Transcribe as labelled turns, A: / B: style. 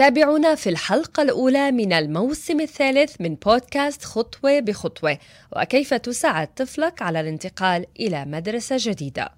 A: تابعونا في الحلقة الأولى من الموسم الثالث من بودكاست خطوة بخطوة. وكيف تساعد طفلك على الانتقال إلى مدرسة جديدة؟